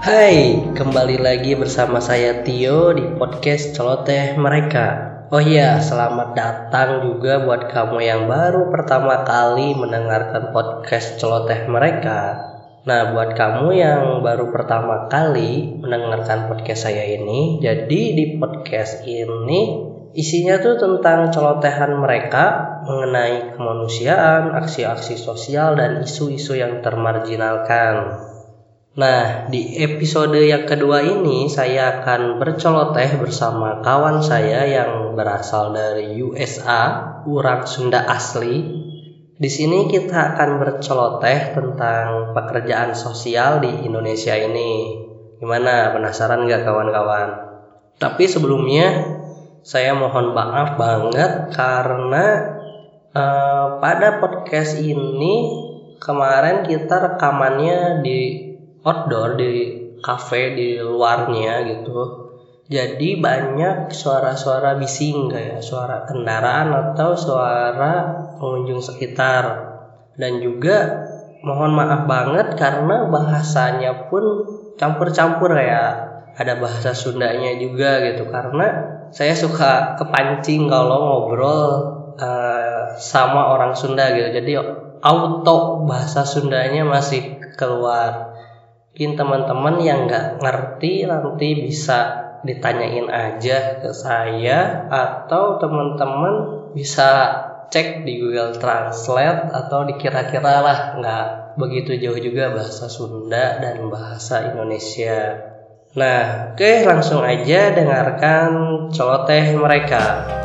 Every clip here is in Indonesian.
Hai, kembali lagi bersama saya Tio di podcast Celoteh Mereka. Oh iya, selamat datang juga buat kamu yang baru pertama kali mendengarkan podcast Celoteh Mereka. Nah, buat kamu yang baru pertama kali mendengarkan podcast saya ini, jadi di podcast ini isinya tuh tentang celotehan mereka mengenai kemanusiaan, aksi-aksi sosial, dan isu-isu yang termarginalkan. Nah, di episode yang kedua ini saya akan berceloteh bersama kawan saya yang berasal dari USA, orang Sunda asli. Di sini kita akan berceloteh tentang pekerjaan sosial di Indonesia ini. Gimana? Penasaran nggak kawan-kawan? Tapi sebelumnya saya mohon maaf banget karena uh, pada podcast ini kemarin kita rekamannya di outdoor di cafe di luarnya gitu. Jadi banyak suara-suara bising kayak suara kendaraan atau suara pengunjung sekitar. Dan juga mohon maaf banget karena bahasanya pun campur-campur kayak ada bahasa Sundanya juga gitu karena saya suka kepancing kalau ngobrol uh, sama orang Sunda gitu. Jadi auto bahasa Sundanya masih keluar mungkin teman-teman yang nggak ngerti nanti bisa ditanyain aja ke saya atau teman-teman bisa cek di Google Translate atau dikira-kira lah nggak begitu jauh juga bahasa Sunda dan bahasa Indonesia. Nah, oke langsung aja dengarkan celoteh mereka.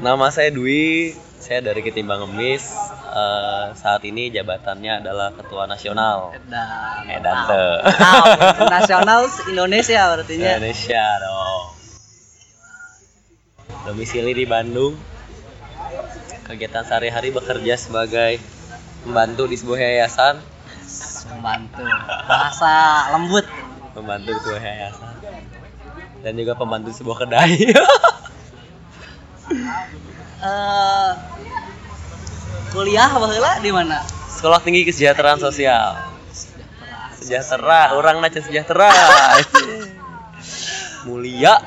Nama saya Dwi, saya dari Ketimbang Ngemis. Uh, saat ini jabatannya adalah Ketua Nasional. Edan. Edan tuh. Nasional Indonesia berarti ya. Indonesia dong. Domisili di Bandung. Kegiatan sehari-hari bekerja sebagai pembantu di sebuah yayasan. Pembantu. Bahasa lembut. Pembantu di sebuah yayasan. Dan juga pembantu sebuah kedai. uh, kuliah baheula di mana? Sekolah Tinggi Kesejahteraan Sosial. Sejahtera, orang naca sejahtera. Mulia.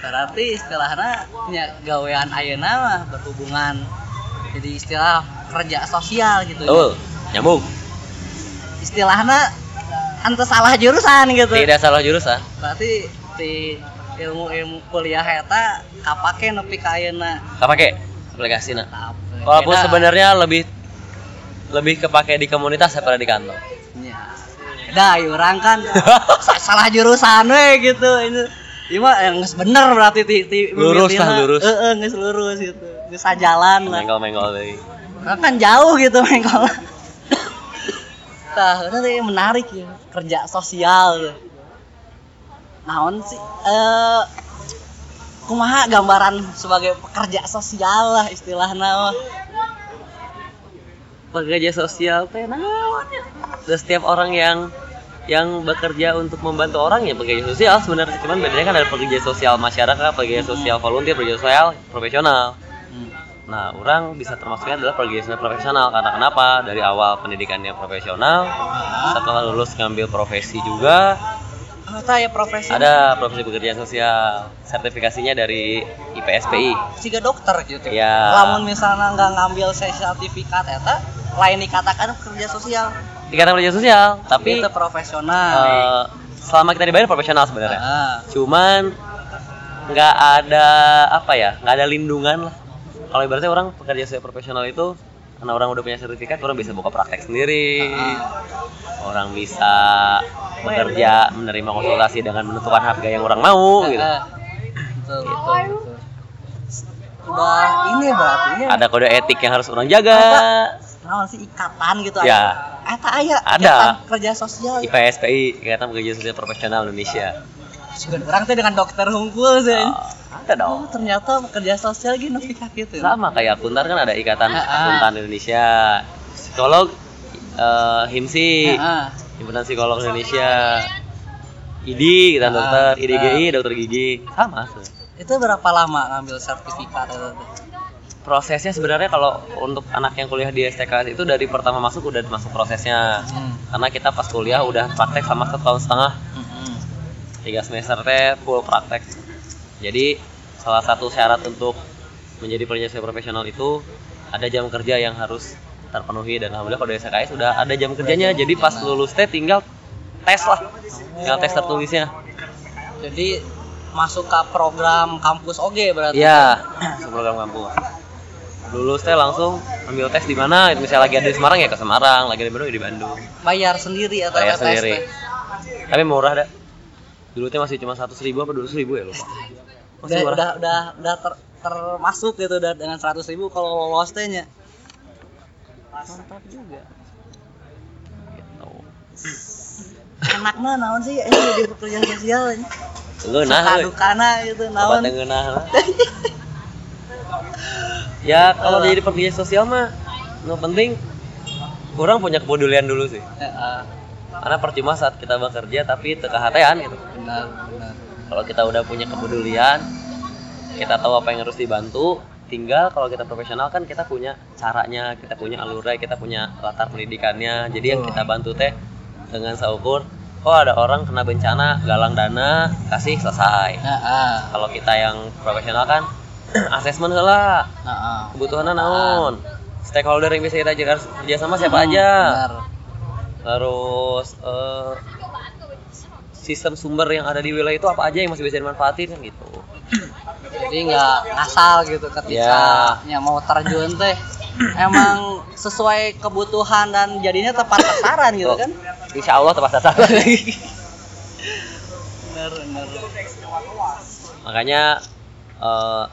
Berarti istilahnya punya gawean ayeuna mah berhubungan jadi istilah kerja sosial gitu. Betul. Nyambung. Istilahnya ante salah jurusan gitu. Tidak salah jurusan. Berarti di ilmu ilmu kuliah eta kapake nepi ka ayeuna? Kapake? Aplikasina walaupun sebenarnya lebih lebih kepake di komunitas daripada di kantor. Ya dah orang kan. Salah jurusan we gitu. Ini Ima yang nges bener berarti ti, ti lurus lah lurus. Heeh, nges lurus gitu. Nges jalan lah. Menggol-menggol deui. Kan jauh gitu menggol. Tah, nanti menarik ya. Kerja sosial ya naon sih? Eh kumaha gambaran sebagai pekerja sosial lah istilahnya pekerja sosial teh naon setiap orang yang yang bekerja untuk membantu orang ya pekerja sosial sebenarnya. Cuman bedanya kan ada pekerja sosial masyarakat pekerja sosial volunteer pekerja sosial profesional. Nah orang bisa termasuknya adalah pekerja sosial profesional. Karena kenapa? Dari awal pendidikannya profesional setelah lulus ngambil profesi juga ada ya profesi ada profesi pekerjaan sosial. Sertifikasinya dari IPSPI Siga dokter gitu. Ya lamun misalnya nggak ngambil sertifikat eta lain dikatakan kerja sosial. Dikatakan kerja sosial tapi itu profesional uh, selama kita dibayar profesional sebenarnya. Ah. cuman nggak ada apa ya nggak ada lindungan lah. Kalau ibaratnya orang pekerja sosial profesional itu karena orang udah punya sertifikat orang bisa buka praktek sendiri ah. orang bisa bekerja menerima konsultasi dengan menentukan harga yang orang mau gitu. Betul, betul, Udah ini berarti ada kode etik yang harus orang jaga. Nah, sih ikatan gitu ya. Eta aya ada kerja sosial. IPSPI, Ikatan Pekerja Sosial Profesional Indonesia. Sudah orang tuh dengan dokter hunkul sih. Oh, ada dong. Oh, ternyata pekerja sosial gini nepi gitu. Sama kayak akuntan kan ada Ikatan Akuntan Indonesia. Psikolog uh, HIMSI. Himpunan Psikolog Indonesia IDI kita ah, dokter IDGI ah. dokter gigi sama itu berapa lama ngambil sertifikat itu prosesnya sebenarnya kalau untuk anak yang kuliah di STKS itu dari pertama masuk udah masuk prosesnya Hmm. karena kita pas kuliah udah praktek sama setahun setengah Mm-mm. tiga semester teh full praktek jadi salah satu syarat untuk menjadi penyelesaian profesional itu ada jam kerja yang harus terpenuhi dan alhamdulillah kalau di SKS sudah ada jam kerjanya jadi pas lulus teh tinggal tes lah tinggal tes tertulisnya Jadi masuk ke program kampus OG berarti. Iya, program kampus. Lulus teh langsung ambil tes di mana? Misalnya lagi ada di Semarang ya ke Semarang, lagi di Bandung ya di Bandung. Bayar sendiri atau Bayar tes sendiri. Tapi murah dah. Dulu teh masih cuma seratus ribu apa dua ribu ya lupa. Udah, udah udah udah ter- termasuk gitu udah dengan 100.000 ribu kalau lolos tehnya. Mantap juga. Gitu. Enak mah naon sih ini jadi pekerjaan sosial ini. Ngeunah, Suka euy. dukana gitu naon. ngeunah lah. Ya kalau jadi pekerja sosial mah no penting kurang punya kepedulian dulu sih. Heeh. Karena percuma saat kita bekerja tapi tekahatean gitu. Benar, benar. Kalau kita udah punya kepedulian kita tahu apa yang harus dibantu tinggal kalau kita profesional kan kita punya caranya kita punya alurnya kita punya latar pendidikannya jadi yang kita bantu teh dengan seukur oh ada orang kena bencana galang dana kasih selesai Heeh. kalau kita yang profesional kan asesmen lah Heeh. kebutuhannya naon stakeholder yang bisa kita kerja kerja sama siapa aja Benar. terus eh, sistem sumber yang ada di wilayah itu apa aja yang masih bisa dimanfaatin kan gitu Jadi nggak ngasal gitu ketika ya. mau terjun teh emang sesuai kebutuhan dan jadinya tepat sasaran gitu Oh, kan. insya Allah tepat sasaran Benar, benar. makanya eh,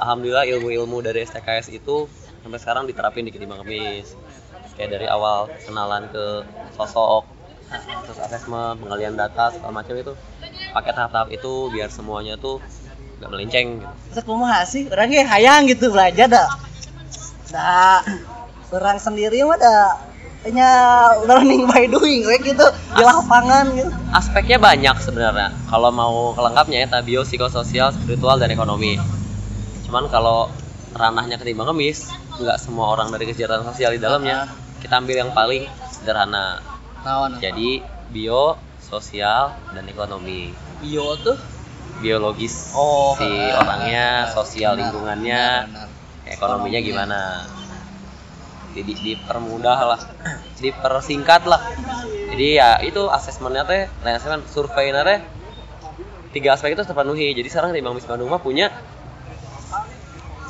alhamdulillah ilmu-ilmu dari STKS itu sampai sekarang diterapin di Ketimbang Kemis kayak dari awal kenalan ke sosok terus asesmen pengalian data segala macam itu. Pakai tahap-tahap itu biar semuanya tuh nggak melenceng gitu. Terus kumaha sih? Orangnya hayang gitu belajar dah. Dah. Orang sendiri mah dah hanya learning by doing kayak gitu. Di lapangan gitu. aspeknya banyak sebenarnya. Kalau mau kelengkapnya ya bio psikososial spiritual dan ekonomi. Cuman kalau ranahnya ketimbang kemis nggak semua orang dari kegiatan sosial di dalamnya kita ambil yang paling sederhana Naon? jadi bio sosial dan ekonomi. Bio tuh? Biologis Oh, si eh, orangnya sosial benar, lingkungannya. benar, benar. ekonominya gimana? Jadi dipermudah lah. Dipersingkat lah. Jadi ya itu asesmennya teh asesmen surveinya teh tiga aspek itu terpenuhi. Jadi sekarang di Bang Bandung mah punya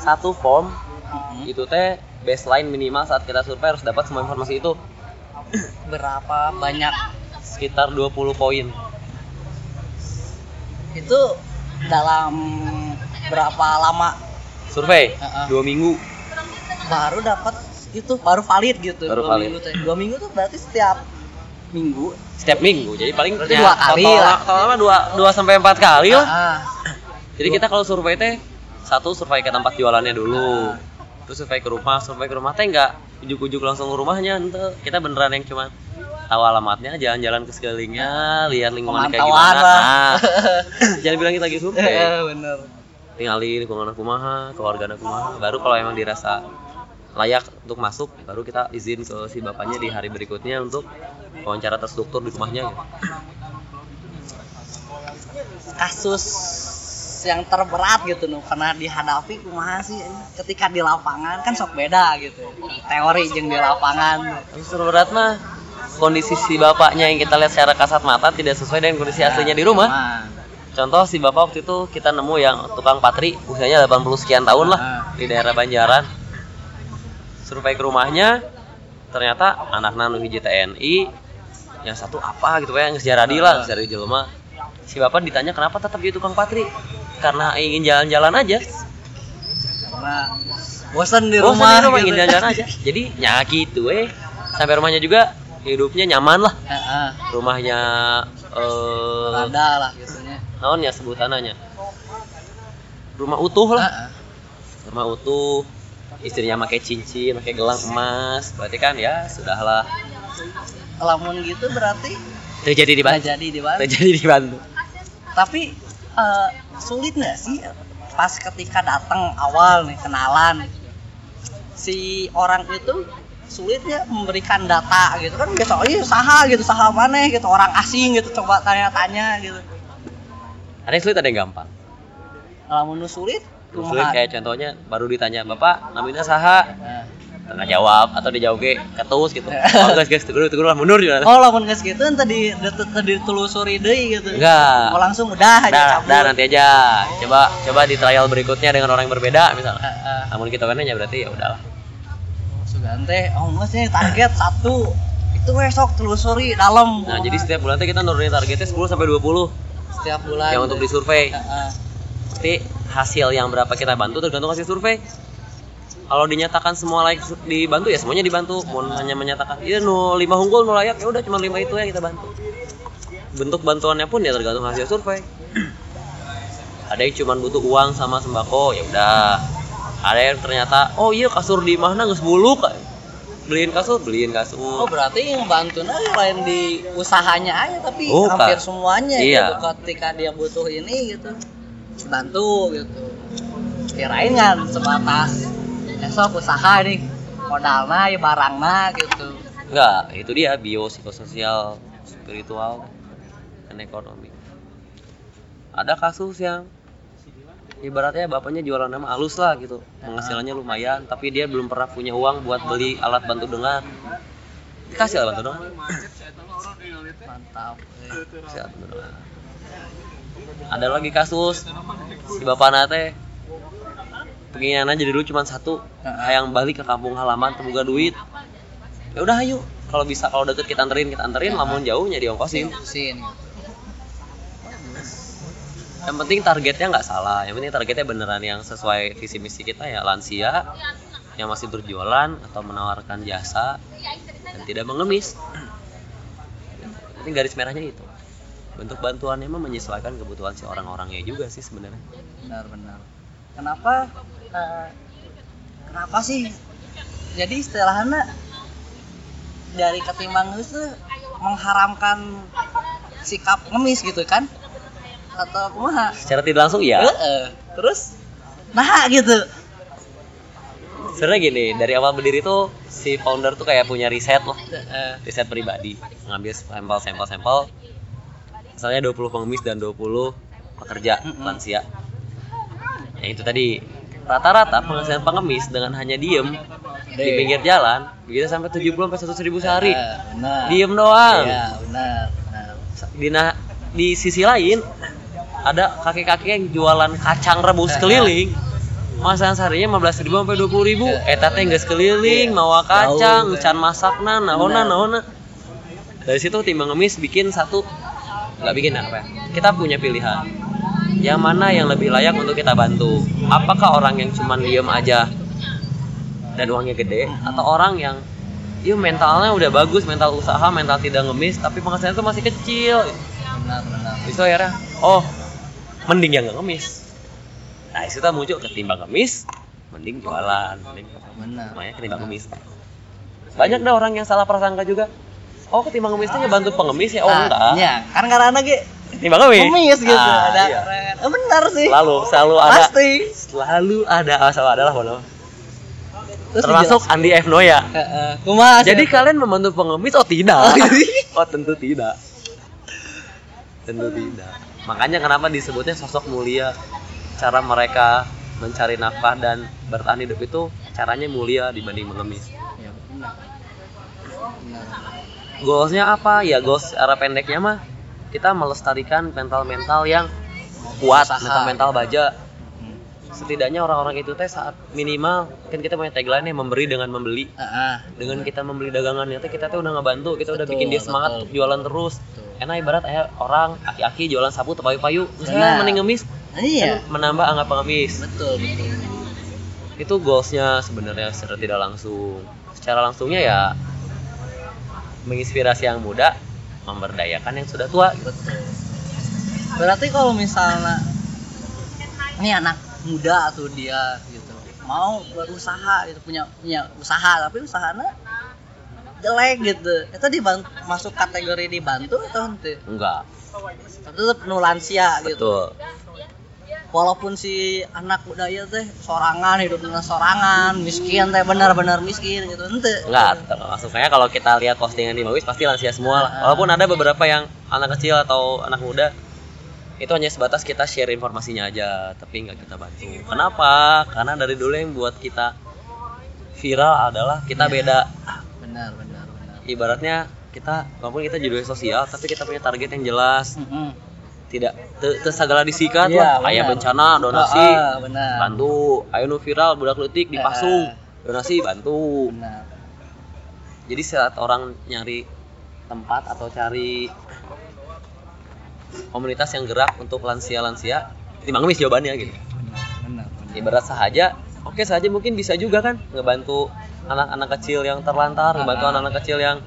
satu form. Mm-mm. itu teh baseline minimal saat kita survei harus dapat semua informasi itu berapa banyak? Sekitar 20 poin. Itu dalam berapa lama? Survei? Heeh. dua minggu. Baru dapat itu baru valid gitu. Baru dua valid. minggu teh dua minggu tuh berarti setiap minggu. Setiap minggu. Jadi paling Berarti ya, dua kali total- lah. totalnya dua dua sampai empat kali lah. Ah, Jadi kita kalau survei teh satu survei ke tempat jualannya dulu. Terus survei ke rumah, survei ke rumah teh enggak ujuk-ujuk langsung ke rumahnya ente. Kita beneran yang cuma tahu alamatnya, jalan-jalan ke sekelilingnya, lihat lingkungannya kayak gimana. Nah, jangan bilang kita lagi survei. eh, bener Tinggalin lingkungan kumaha, keluarga kumaha. Baru kalau emang dirasa layak untuk masuk, baru kita izin ke si bapaknya di hari berikutnya untuk wawancara terstruktur di rumahnya. Gitu. kasus yang terberat gitu nu pernah dihadapi kumaha sih ketika di lapangan kan sok beda gitu teori jeung di lapangan Terus berat mah kondisi si bapaknya yang kita lihat secara kasat mata tidak sesuai dengan kondisi aslinya di rumah. Nah, Contoh si bapak waktu itu kita nemu yang tukang patri usianya 80 sekian tahun lah di daerah Banjaran. Survei ke rumahnya ternyata anaknya nu hiji TNI, yang satu apa gitu ya, geus jaradi lah, geus jaradi jelema. Si bapak ditanya kenapa tetap jadi tukang patri? Karena ingin jalan-jalan aja. karena bosan di Bosan rumah, di rumah gitu. ingin jalan-jalan aja. Jadi ya gitu eh. Sampai rumahnya juga hidupnya nyaman lah. Rumahnya eh ada lah gitunya naon ya sebutannya rumah utuh lah Heeh. rumah utuh istrinya pakai cincin pakai gelang emas berarti kan ya sudahlah lamun gitu berarti terjadi di Bandung jadi di Bandung terjadi di Bandung tapi eh, sulit nggak sih pas ketika datang awal nih kenalan? Si orang itu sulitnya memberikan data gitu kan biasa oh iya saha gitu saha mana gitu orang asing gitu coba tanya-tanya gitu. Ada yang sulit ada yang gampang? Kalau menurut sulit sulit kayak contohnya baru ditanya bapak namanya saha nggak jawab atau dijawab ke ketus gitu oh guys guys tegur tegur lah mundur juga oh lamun geus gitu tadi tadi telusuri deui gitu enggak oh langsung udah aja Dah, cabut dah nanti aja. Coba coba di trial berikutnya dengan orang yang berbeda misalnya. Namun kita kan ya berarti ya udahlah. Sugan teh, oh enggak sih target satu itu besok telusuri dalam. Nah, jadi setiap bulan kita nurunin targetnya 10 sampai 20 setiap bulan. yang untuk disurvei. Pasti hasil yang berapa kita bantu tergantung hasil survei. Kalau dinyatakan semua layak dibantu ya semuanya dibantu. Mau hanya menyatakan iya nu lima unggul nu layak ya udah cuma lima itu yang kita bantu. Bentuk bantuannya pun ya tergantung hasil survei. Ada yang cuma butuh uang sama sembako ya udah. Ada yang ternyata oh iya kasur di mana nggak buluk beliin kasur beliin kasur Oh berarti yang bantu lain di usahanya aja tapi Bukan. hampir semuanya Iya. gitu ketika dia butuh ini gitu bantu gitu. Kirain kan sebatas esok usaha nih modalnya ya barangnya gitu. Enggak, itu dia bio psikososial, spiritual, dan ekonomi. Ada kasus yang ibaratnya bapaknya jualan nama halus lah gitu, penghasilannya lumayan, tapi dia belum pernah punya uang buat beli alat bantu dengar. Dikasih alat bantu dengar. Mantap. Dikasih alat bantu dengar. Ada lagi kasus si bapak nate pengen jadi dulu cuma satu yang balik ke kampung halaman temuga duit. Ya udah ayo. Kalau bisa kalau deket kita anterin kita anterin. Lamun jauhnya diongkosin. Sin. yang penting targetnya nggak salah. Yang penting targetnya beneran yang sesuai visi misi kita ya lansia yang masih berjualan atau menawarkan jasa dan tidak mengemis. Penting garis merahnya itu. Bentuk bantuannya mah menyesuaikan kebutuhan si orang-orangnya juga sih sebenarnya. Benar-benar. Kenapa? Eh, kenapa sih? Jadi istilahnya dari ketimbang itu mengharamkan sikap ngemis gitu kan? Atau kumaha? secara tidak langsung ya Heeh. Terus nah gitu. sebenarnya gini dari awal berdiri tuh si founder tuh kayak punya riset loh riset pribadi ngambil sampel sampel sampel misalnya 20 pengemis dan 20 pekerja lansia yang itu tadi rata-rata penghasilan pengemis dengan hanya diem di pinggir jalan bisa sampai 70 sampai 100 ribu sehari. Eh, benar. diem doang. Iya, benar. benar. di nah- di sisi lain ada kakek-kakek yang jualan kacang rebus keliling. masakan seharinya 15 ribu sampai 20 ribu. Eta teh geus keliling mawa kacang can masakna naona Benar. naona dari situ timbang ngemis bikin satu nggak bikin apa ya? Kita punya pilihan yang mana yang lebih layak untuk kita bantu apakah orang yang cuman diem aja dan uangnya gede atau orang yang Iya mentalnya udah bagus, mental usaha, mental tidak ngemis, tapi penghasilannya tuh masih kecil. Benar, benar. Itu akhirnya, oh, mending yang nggak ngemis. Nah, itu muncul ketimbang ngemis, mending jualan, mending Benar. makanya ketimbang ngemis. Banyak dah orang yang salah prasangka juga. Oh, ketimbang ngemis itu ngebantu pengemis ya? Oh, Nah, enggak. Iya, kan karena Ketimbang ngemis. ngemis gitu Ah, ada iya. keren. Eh, benar sih. Selalu, selalu ada. Pasti. Selalu ada, ah, selalu ada lah, bono. Terus Termasuk Andi F. Noya. Heeh. Kumaha? Jadi kalian membantu pengemis? Oh tidak. Oh, iya. oh tentu tidak. Tentu tidak. Makanya kenapa disebutnya sosok mulia? Cara mereka mencari nafkah dan bertahan hidup itu caranya mulia dibanding mengemis. Ya, benar. Goalsnya apa? Ya goals secara pendeknya mah kita melestarikan mental-mental yang kuat, mental-mental baja. Hmm. Setidaknya orang-orang itu teh saat minimal kan kita punya tagline nya memberi dengan membeli. Dengan kita membeli dagangannya teh kita tuh udah ngebantu kita udah bikin dia semangat betul. untuk jualan terus Betul. enak ibarat ayah orang aki-aki jualan sapu tepayu-payu Benar. saya mending ngemis Iya. kan menambah angka pengemis Betul, betul. itu goalsnya sebenarnya secara tidak langsung secara langsungnya ya menginspirasi yang muda memberdayakan yang sudah tua gitu. Berarti kalau misalnya ini anak muda atau dia gitu mau berusaha gitu punya punya usaha tapi usahanya jelek gitu. Itu dibantu masuk kategori dibantu atau ente enggak. Tetap nu lansia gitu. Betul walaupun si anak budaya teh sorangan hidup dengan sorangan miskin teh benar-benar miskin gitu ente Enggak, termasuk saya kalau kita lihat postingan di Mawis pasti lansia semua lah. Ah. Walaupun ada beberapa yang anak kecil atau anak muda itu hanya sebatas kita share informasinya aja, tapi nggak kita bantu. Kenapa? Karena dari dulu yang buat kita viral adalah kita Iya. beda. benar benar benar Ibaratnya kita walaupun kita judul sosial, tapi kita punya target yang jelas. Mm-mm. Tidak te- te segala disikat Iya, lah. Ayah bencana, donasi, Ah, ah, benar bantu. Ayo nu viral budak letik dipasung, Ah. donasi bantu. benar Jadi saat orang nyari tempat atau cari komunitas yang gerak untuk lansia-lansia, ini mangemis jawabannya gitu. benar benar benar. Ibarat sahaja, oke saja mungkin bisa juga kan ngebantu anak-anak kecil yang terlantar, ngebantu Ah. anak-anak kecil yang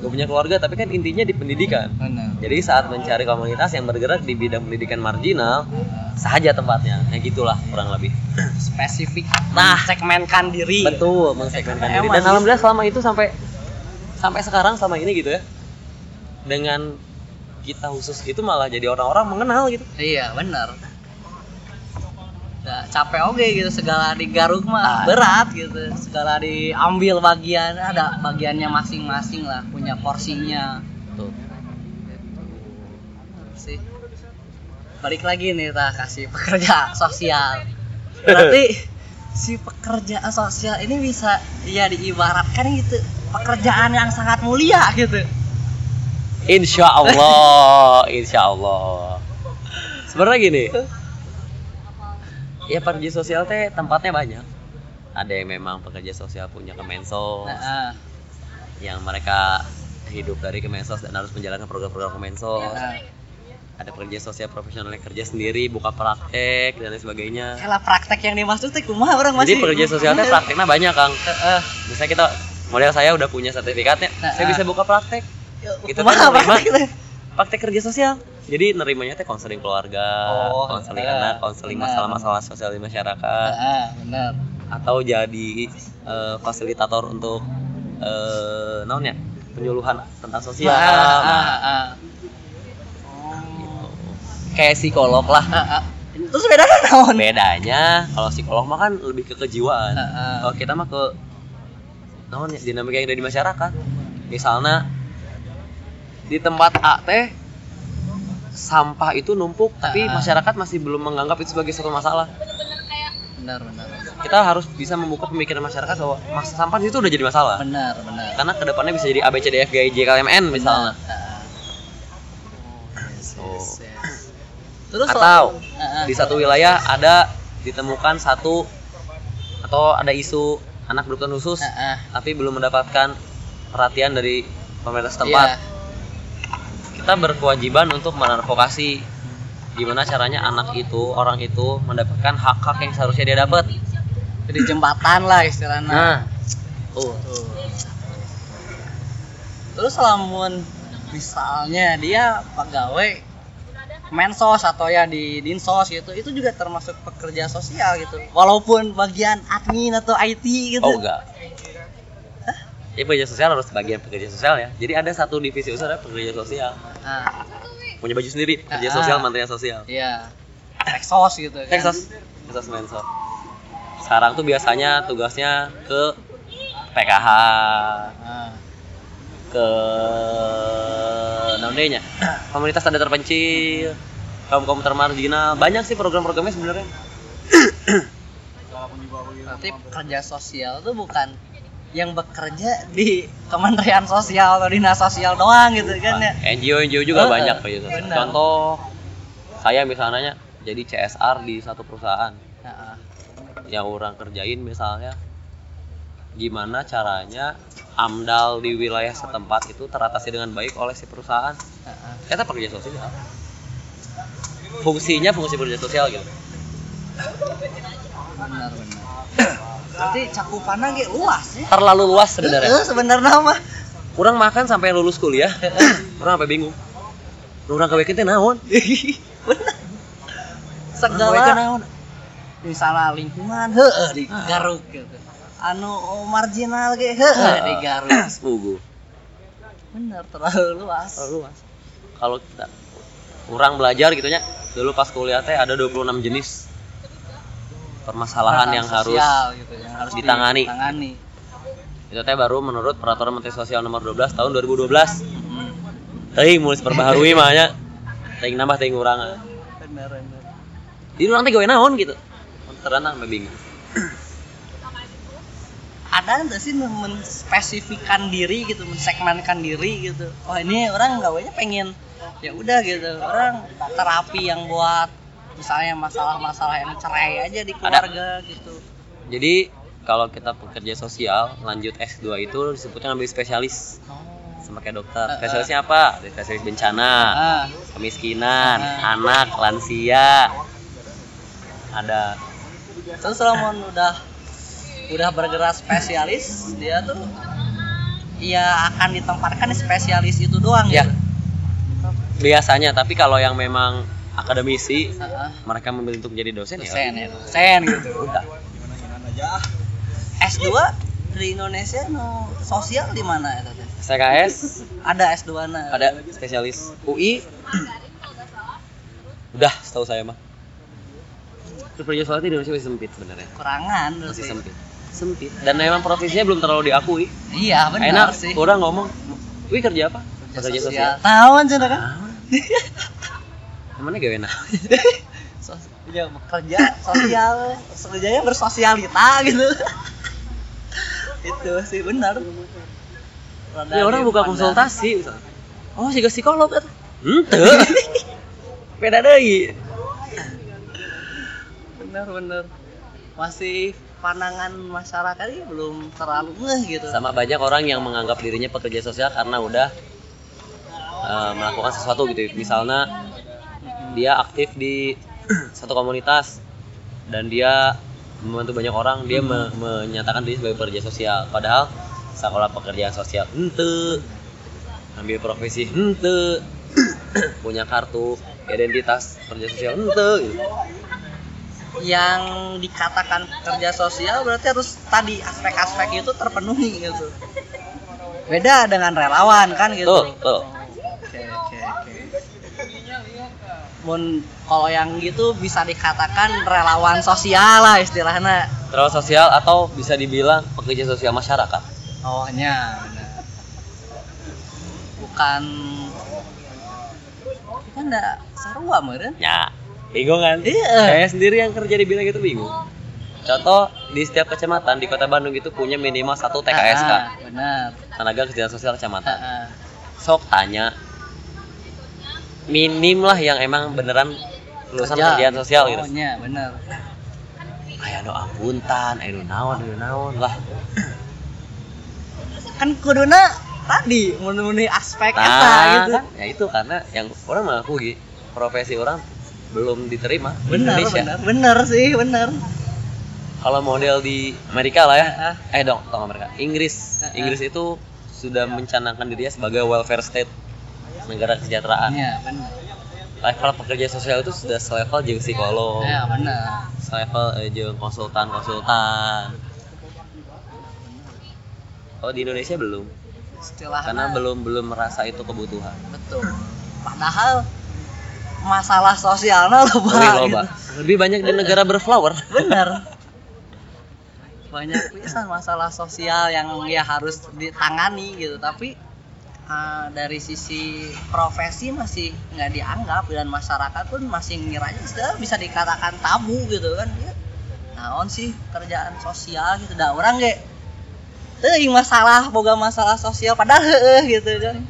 gak punya keluarga, tapi kan intinya di pendidikan. benar Jadi saat mencari komunitas yang bergerak di bidang pendidikan marginal, sahaja tempatnya. Nah gitulah kurang lebih. spesifik Nah. segmenkan diri Betul, mensegmenkan diri. Dan gitu. alhamdulillah selama itu sampai sampai sekarang selama ini gitu ya. Dengan kita khusus itu malah jadi orang-orang mengenal gitu. iya benar Nah, capek oke gitu segala digaruk mah Ah. berat gitu segala diambil bagian ada bagiannya masing-masing lah punya porsinya Tuh. sih balik lagi nih kita kasih pekerja sosial berarti si pekerja sosial ini bisa ya diibaratkan gitu pekerjaan yang sangat mulia gitu Insya Allah, insya Allah. Sebenarnya gini, ya pekerja sosial teh tempatnya banyak. Ada yang memang pekerja sosial punya kemensos, nah, ah, yang mereka hidup dari kemensos dan harus menjalankan program-program kemensos. ah. Ada pekerja sosial profesional yang kerja sendiri, buka praktek dan lain sebagainya. Kalau praktek yang dimaksud teh kumaha orang Jadi masih pekerja sosialnya prakteknya banyak kang. Heeh. Misalnya kita model saya udah punya sertifikatnya, Nah, saya ah. bisa buka praktek. Itu kan nerima praktek praktek kerja sosial. Jadi nerimanya teh konseling keluarga, Oh, konseling eh, anak, konseling masalah-masalah sosial di masyarakat, Heeh, benar. atau jadi eh, fasilitator untuk eh naon ya penyuluhan tentang sosial. Ah, ah, ah. gitu. Kayak psikolog lah. Ah, ah. Terus bedanya naon? Bedanya kalau psikolog mah kan lebih ke kejiwaan. Ah, ah. Kalau kita mah ke naon ya dinamika yang ada di masyarakat. Misalnya di tempat A teh sampah itu numpuk tapi Ah. masyarakat masih belum menganggap itu sebagai suatu masalah. Benar, benar. Kita harus bisa membuka pemikiran masyarakat bahwa mas sampah itu udah jadi masalah. Benar, benar. Karena ke depannya bisa jadi A B C D F G I J K L M N misalnya. Ah, ah. Oh. Yes, yes. Terus Atau Ah, ah. di satu wilayah ada ditemukan satu atau ada isu anak berkebutuhan khusus Ah, ah. tapi belum mendapatkan perhatian dari pemerintah setempat. Iya. Kita berkewajiban untuk menadvokasi gimana caranya anak itu, orang itu mendapatkan hak-hak yang seharusnya dia dapat. Jadi jembatan lah istilahnya. Nah, Tuh. Terus lamun misalnya dia pegawai mensos atau ya di dinsos gitu itu juga termasuk pekerja sosial gitu walaupun bagian admin atau IT gitu oh enggak. Ya pekerja sosial harus bagian pekerja sosial ya. Jadi ada satu divisi usaha ada pekerja sosial. nah, Punya baju sendiri, pekerja Ah. sosial, menterian sosial. iya Texos gitu kan Texas, Texas Mensos. Sekarang tuh biasanya tugasnya ke PKH, Nah, ke namanya komunitas tanda terpencil, kaum kaum termarginal. Banyak sih program-programnya sebenarnya. berarti pekerja sosial itu bukan yang bekerja di Kementerian Sosial atau Dinas Sosial doang gitu kan ya. NGO NGO juga Heeh, banyak sosial. benar. Contoh saya misalnya jadi CSR di satu perusahaan. Nah, yang orang kerjain misalnya gimana caranya amdal di wilayah setempat itu teratasi dengan baik oleh si perusahaan? Nah, kita pekerja sosial. Fungsinya fungsi pekerja sosial gitu. Benar benar berarti cakupannya ge luas ya terlalu luas sebenarnya? Heeh, sebenarnya mah. Kurang makan sampai lulus kuliah. Kurang sampai bingung. Kurang kewekin teh naon? Segala naon? misalnya lingkungan heeh digaruk gitu anu marginal ge heeh. Digaruk Sepugu. bener terlalu luas. Terlalu luas. Kalau kita kurang belajar gitu nya dulu pas kuliah teh ada 26 jenis permasalahan yang harus sosial gitu, yang harus ditangani. ditangani. itu teh baru menurut peraturan Menteri Sosial nomor 12 tahun 2012 Hmm. teuing mulai perbaharui mah nya teuing nambah teuing urang Bener, bener. jadi urang teh gawe naon gitu terana mah bingung ada nggak sih menspesifikkan diri gitu mensegmenkan diri gitu oh ini orang gawanya pengen ya udah gitu orang terapi yang buat misalnya masalah-masalah yang cerai aja di keluarga gitu jadi kalau kita pekerja sosial lanjut S2 itu disebutnya ngambil spesialis oh. sama kayak dokter Eh, eh. spesialisnya apa Ada spesialis bencana ah kemiskinan Ah. anak lansia ada terus kalau udah udah bergerak spesialis dia tuh ya akan ditempatkan di spesialis itu doang Ya. gitu. biasanya tapi kalau yang memang akademisi Heeh. mereka memilih untuk menjadi dosen, dosen ya ya dosen gitu. Udah. S2 di Indonesia no sosial di mana itu teh? STKS ada S2 na ada spesialis UI udah setahu saya mah. Kerja soalnya di Indonesia masih sempit sebenarnya. Kurangan masih sempit. Sempit. Dan memang profesinya belum terlalu diakui. Iya benar enak sih. orang ngomong wih kerja apa? Kerja pekerja sosial. sosial. Tahun sih kan gak enak. Sos- ya bekerja sosial. Kerjanya bersosialita gitu. Itu sih benar. Rada ya orang buka konsultasi misalnya oh sih psikolog kan ente beda deh benar benar. Masih pandangan masyarakat ini belum terlalu ngeh gitu. Sama banyak orang yang menganggap dirinya pekerja sosial karena udah eh, melakukan sesuatu gitu. Misalnya dia aktif di satu komunitas dan dia membantu banyak orang. Dia me- menyatakan diri sebagai pekerja sosial. Padahal sekolah pekerjaan sosial ente ambil profesi ente punya kartu identitas pekerja sosial ente gitu. yang dikatakan kerja sosial berarti harus tadi aspek-aspek itu terpenuhi gitu. Beda dengan relawan kan gitu. Tuh tuh oke oke oke Mun kalau yang gitu bisa dikatakan relawan sosial lah istilahnya. Terlalu sosial atau bisa dibilang pekerja sosial masyarakat. Awalnya benar. bukan. Kita enggak sarua meureun ya bingung kan? Iya. saya sendiri yang kerja di bidang itu bingung. Contoh di setiap kecamatan di kota Bandung itu punya minimal satu TKSK Ah, benar. Tenaga kerjaan sosial Ah, kecamatan ah. sok tanya minim lah yang emang beneran lulusan Kerja. kerjaan sosial gitu. Oh, nya, bener. Kayak no apuntan ayo naon ayo naon lah. Kan kuduna tadi memenuhi aspek eta nah gitu. kan? Ya itu karena yang orang mengaku gitu profesi orang belum diterima di bener Indonesia. bener. Bener sih bener. Kalau model di Amerika lah ya. Eh dong tong Amerika. Inggris. Inggris itu sudah mencanangkan dirinya sebagai welfare state negara kesejahteraan. Ya bener level pekerja sosial itu sudah selevel jeung psikolog ya bener selevel eh, jeung konsultan konsultan oh di Indonesia belum? Istilah karena belum belum merasa itu kebutuhan. Betul. Padahal masalah sosialnya loh lebih loba lebih banyak di negara berflower. Bener banyak pisan masalah sosial yang ya harus ditangani gitu tapi uh, dari sisi profesi masih nggak dianggap dan masyarakat pun masih ngiranya sudah bisa dikatakan tabu gitu kan. Ya naon sih kerjaan sosial gitu dah orang ge. Teuing masalah boga masalah sosial padahal heeh gitu kan.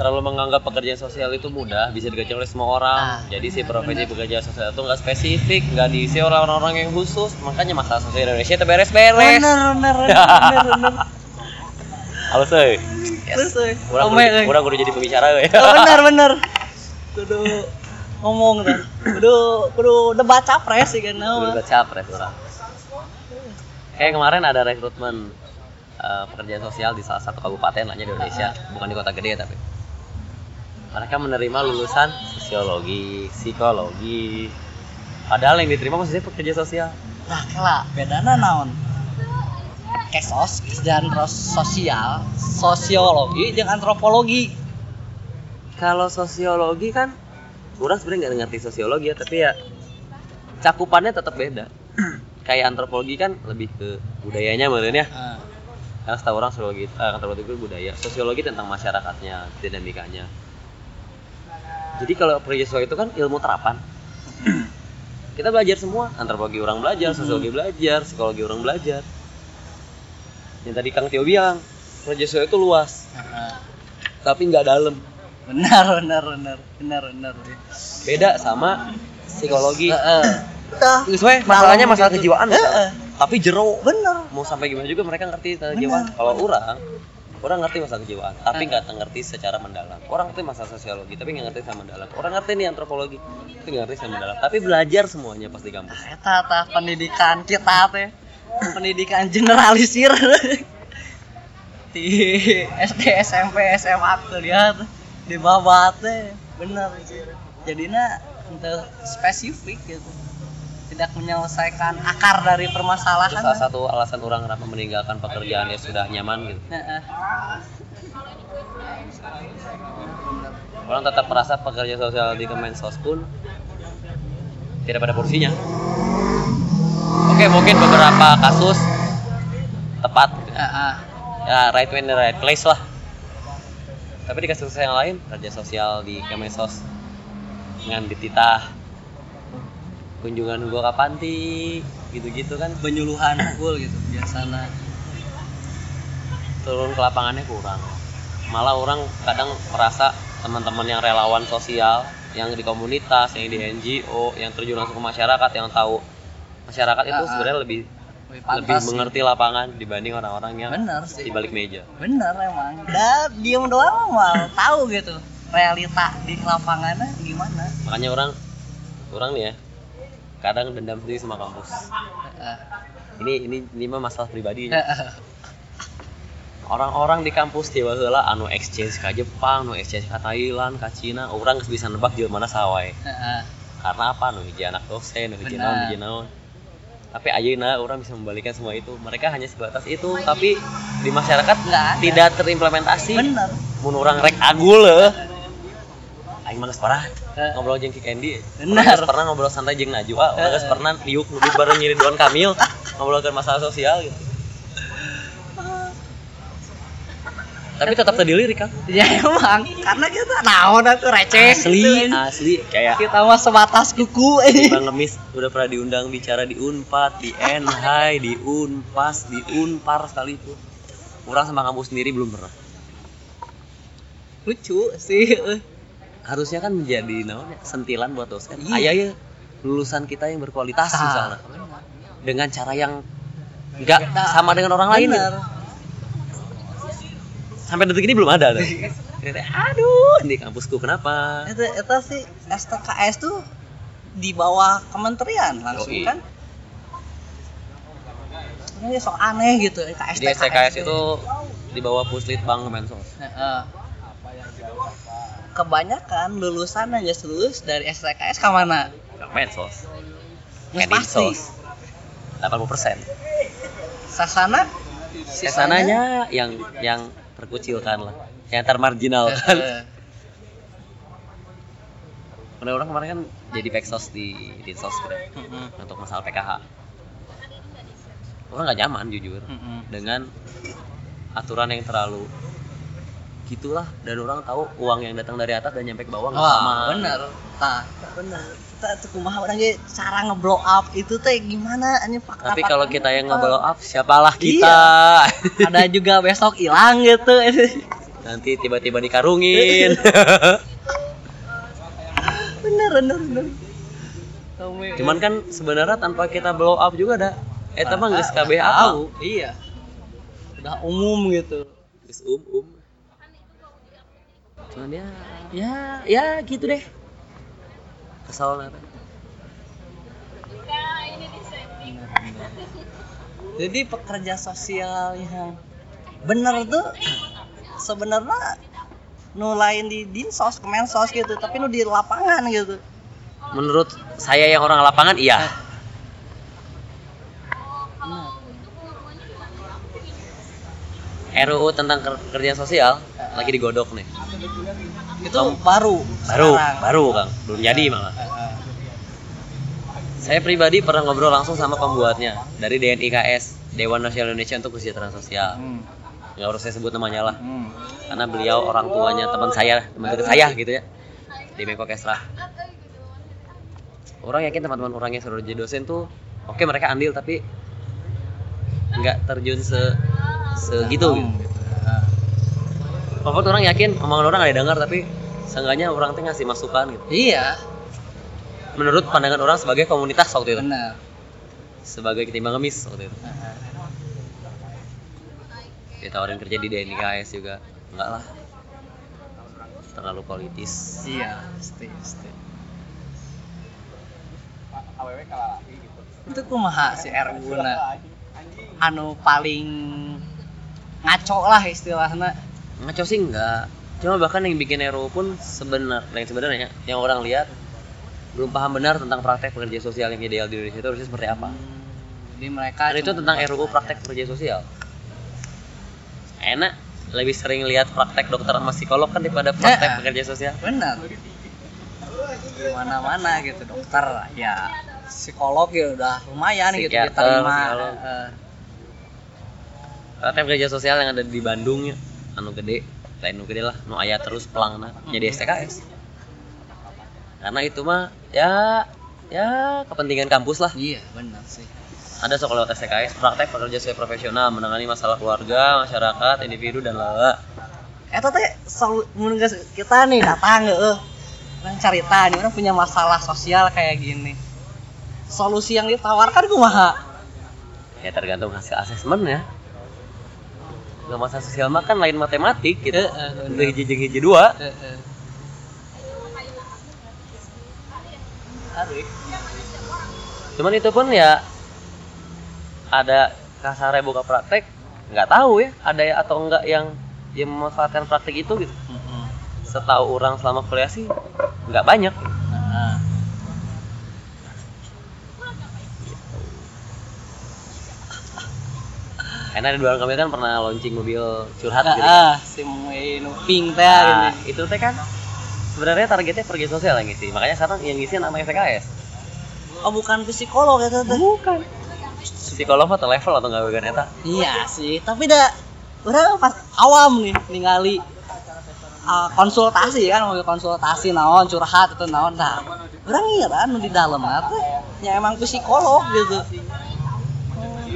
Terlalu menganggap pekerjaan sosial itu mudah bisa dikerjakan oleh semua orang. Ah, jadi si profesi pekerjaan sosial itu nggak spesifik nggak diisi orang-orang yang khusus. Makanya masalah sosial Indonesia itu beres-beres bener bener bener bener Terus euy. Kurang Ome, kudu, euy. kurang kudu jadi pembicara ya. Oh, bener bener kudu ngomong kan kudu kudu debat capres sih kan Kudu buat capres orang. Kayak kemarin ada rekrutmen eh, pekerjaan sosial di salah satu kabupaten lah di Indonesia, bukan di kota gede tapi. Mereka menerima lulusan sosiologi, psikologi. Padahal yang diterima maksudnya pekerja sosial. nah kela bedana naon kesos dan sosial sosiologi jeung antropologi. Kalau sosiologi kan orang sebenarnya nggak ngerti sosiologi ya tapi ya cakupannya tetap beda. Kayak antropologi kan lebih ke budayanya ya Ah, karena setahu orang sosiologi eh, antropologi itu budaya. Sosiologi tentang masyarakatnya dinamikanya. Jadi kalau peristiwa itu kan ilmu terapan. Kita belajar semua. Antropologi orang belajar sosiologi belajar psikologi orang belajar yang tadi kang Tio bilang peristiwa itu luas ah. tapi nggak dalam. Benar benar benar benar benar. Beda sama psikologi. Heeh. Geus we, masalahnya masalah kejiwaan Heeh. misalnya. tapi jero. Bener mau sampai gimana juga mereka ngerti tentang kejiwaan. Kalau orang orang ngerti masalah kejiwaan tapi nggak ngerti secara mendalam. Orang ngerti masalah sosiologi tapi nggak ngerti secara mendalam. Orang ngerti nih antropologi tapi nggak ngerti secara mendalam. Tapi belajar semuanya pas di kampus. Eta pendidikan kita teh pendidikan generalisir. Di SD SMP SMA tuh lihat di bawah teh bener. Jadinya untuk spesifik gitu. Tidak menyelesaikan akar dari itu permasalahan salah satu alasan orang kenapa meninggalkan pekerjaan yang sudah nyaman gitu. Orang tetap merasa pekerja sosial di Kemensos pun tidak pada porsinya oke mungkin beberapa kasus tepat. Ya right when the right place lah. Tapi di kasus yang lain kerja sosial di Kemensos dengan dititah kunjungan gua ke panti gitu-gitu kan. Penyuluhan full gitu biasanya. Turun ke lapangannya kurang. Malah orang kadang merasa teman-teman yang relawan sosial yang di komunitas yang di NGO yang terjun langsung ke masyarakat yang tahu masyarakat itu Ah, ah. sebenarnya lebih lebih lebih mengerti lapangan dibanding orang-orang yang bener sih. di balik meja. Bener emang. Dan diem doang mal tahu gitu realita di lapangannya gimana. Makanya orang orang nih ya kadang dendam sendiri sama kampus. Ini ini ini mah masalah pribadi. Orang-orang di kampus tiba heula anu exchange ke Jepang anu exchange ke Thailand ke Cina orang bisa nebak di mana sawai. Heeh. karena apa? Nu hiji anak dosen nu hiji naon hiji naon tapi ayeuna orang bisa membalikan semua itu. Mereka hanya sebatas itu. Tapi di masyarakat tidak terimplementasi. Bener mun orang rek agul eh. aing mah parah Eh. ngobrol jeung Ki Candy geus pernah ngobrol santai jeung Najwa. Orang geus Eh. pernah diuk nuduk bareng nyiri Ridwan Kamil. Ngobrolkan masalah sosial gitu tapi tetap terdiri kan ya emang karena kita naon aku receh asli gitu. asli kayak kita mah sebatas kuku Bang Ngemis udah pernah diundang bicara di Unpad, di Enhai, di Unpas, di Unpar sekalipun. Orang sama kamu sendiri belum pernah. lucu sih. Harusnya kan menjadi naon ya, sentilan buat dosen. Iya. Ayah ya lulusan kita yang berkualitas Ah, misalnya bener. dengan cara yang nggak Beda. sama dengan orang lain. Sampai detik ini belum ada. tuh. Aduh, di kampusku kenapa? itu itu sih STKS tuh di bawah kementerian langsung Yoi. kan ini sok aneh gitu STKS Di STKS itu di bawah Puslitbang Kemensos. Heeh. kebanyakan lulusan yang lulus dari STKS ke mana Kemensos. Nggak pasti Kedinsos. 80 persen. sasana Ke sananya yang yang terkucilkan lah, yang termarginalkan. Heeh. Karena orang kemarin kan jadi peksos di Dinsos gitu Heeh. untuk masalah PKH. Orang nggak nyaman jujur Heeh. dengan aturan yang terlalu gitulah dan orang tahu uang yang datang dari atas dan nyampe ke bawah nggak sama. bener. Tah, bener. Kita tuh kumaha orang cara ngeblow up itu teh gimana anjing fakta Tapi kalau kita yang nge-blow up, siapalah kita? ada juga besok hilang gitu. Nanti tiba-tiba dikarungin. bener, bener, bener. Cuman kan sebenarnya tanpa kita blow up juga ada eta mah geus kabeh tahu. tahu. Iya. Udah umum gitu. Geus um um. Cuman ya ya ya gitu deh. Kesal nata. Jadi pekerja sosial yang bener tuh sebenarnya nu lain di dinsos, kemensos gitu, tapi nu di lapangan gitu. Menurut saya yang orang lapangan iya. Bener. RUU tentang ker- kerja sosial lagi digodok nih. Itu baru baru sekarang. baru kang belum jadi malah Heeh. saya pribadi pernah ngobrol langsung sama pembuatnya dari DNIKS Dewan Nasional Indonesia untuk Kesejahteraan Sosial Hmm. nggak harus saya sebut namanya lah Hmm. karena beliau orang tuanya teman saya teman dekat saya gitu ya di Bangkok Esra orang yakin teman-teman orang yang sudah jadi dosen tuh oke mereka andil tapi nggak terjun se segitu gitu. Walaupun orang yakin omongan orang ada dengar tapi seenggaknya orang tuh ngasih masukan gitu. Iya. Menurut pandangan orang sebagai komunitas waktu itu. Benar. Sebagai ketimbang ngemis waktu itu. Heeh. ditawarin kerja di DNIKS juga. Enggak lah. Terlalu politis. Iya pasti pasti. Itu kumaha si RU na anu paling ngaco lah istilahnya ngaco sih enggak. Cuma bahkan yang bikin RUU pun sebenar yang sebenarnya yang orang lihat belum paham benar tentang praktek pekerja sosial yang ideal di Indonesia itu harusnya seperti apa. Jadi mereka dan itu tentang RUU praktek pekerja sosial. Enak lebih sering lihat praktek dokter sama psikolog kan daripada praktek Ya. pekerja sosial. Benar. Di mana mana gitu dokter ya psikolog ya udah lumayan gitu Psikiater, diterima. psikolog. Heeh. praktek pekerja sosial yang ada di Bandung ya anu gede lain nu gede lah nu aya terus pelangna jadi STKS karena itu mah ya ya kepentingan kampus lah iya benar sih ada sok lewat STKS praktek pekerja sosial profesional menangani masalah keluarga masyarakat individu dan lala Eta teh selalu geus kita nih datang heeh. Orang carita nih orang punya masalah sosial kayak gini. Solusi yang ditawarkan kumaha? ya tergantung hasil asesmen ya Gak masalah sosial mah kan lain matematik gitu Heeh, udah bener. hiji jeung hiji dua Heeh. Aduh. cuman itu pun ya ada kasarnya buka praktek nggak tahu ya ada ya atau enggak yang yang memanfaatkan praktek itu gitu setahu orang selama kuliah sih nggak banyak Heeh. Karena di luar kami kan pernah launching mobil curhat gitu. Heeh, si pink teh Nah, itu teh kan sebenarnya targetnya pergi sosial yang ngisi. Makanya sekarang yang ngisi nama SKS Oh bukan psikolog eta teh. bukan. Psikolog mah level atau nggak bagian eta? Iya sih, tapi dah orang pas awam nih ningali uh, konsultasi kan mau konsultasi naon curhat itu naon. Nah orang ngira nu di dalam teh ya emang psikolog gitu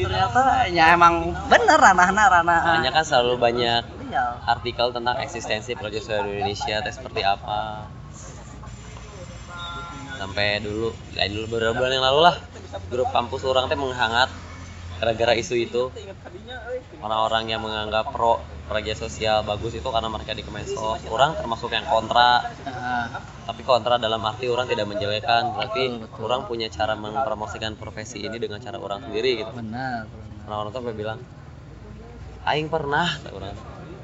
ternyata ya emang bener ranahna ranah. Makanya kan selalu banyak iya. artikel tentang eksistensi sosial di Indonesia teh seperti apa. Sampai dulu ya dulu beberapa bulan yang lalu lah grup kampus orang teh menghangat gara-gara isu itu. Orang-orang yang menganggap pro pekerja sosial bagus itu karena mereka di Kemensos. Orang termasuk yang kontra. Heeh. tapi kontra dalam arti orang tidak menjelekan tapi Betul, betul. orang punya cara mempromosikan profesi ini dengan cara orang sendiri gitu. Benar benar. orang-orang tuh bilang aing pernah orang.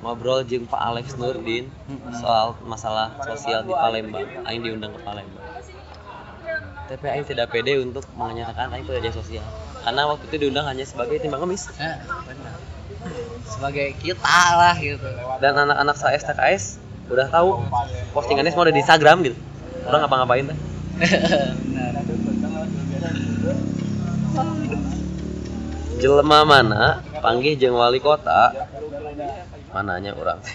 Ngobrol jeung Pak Alex Nurdin soal masalah sosial di Palembang. Aing diundang ke Palembang. Tapi aing tidak pede untuk menyatakan aing pekerja sosial. Karena waktu itu diundang hanya sebagai timbang ngemis. Eh, benar sebagai kita lah gitu. Dan anak-anak saya STKS udah tahu postingannya semua ada di Instagram gitu. Orang ngapa-ngapain teh? Jelema mana panggih jeung wali kota. Mananya orang teh?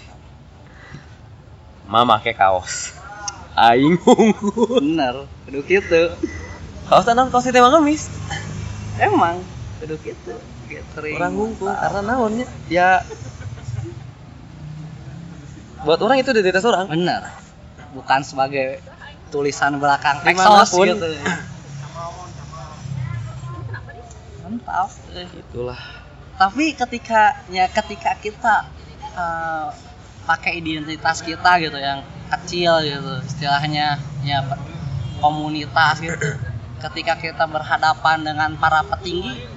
Mama make kaos. Aing unggul. Benar kudu gitu. Kaos tanam kaos itu emang ngemis. Emang kudu gitu gathering orang ngungkul karena naonnya? Ya. Buat orang itu identitas orang. Bener. Bukan sebagai tulisan belakang exos gitu. Mantap. Eh, itulah. Tapi ketika ya ketika kita eh, pakai identitas kita gitu yang kecil gitu istilahnya ya komunitas gitu. Ketika kita berhadapan dengan para petinggi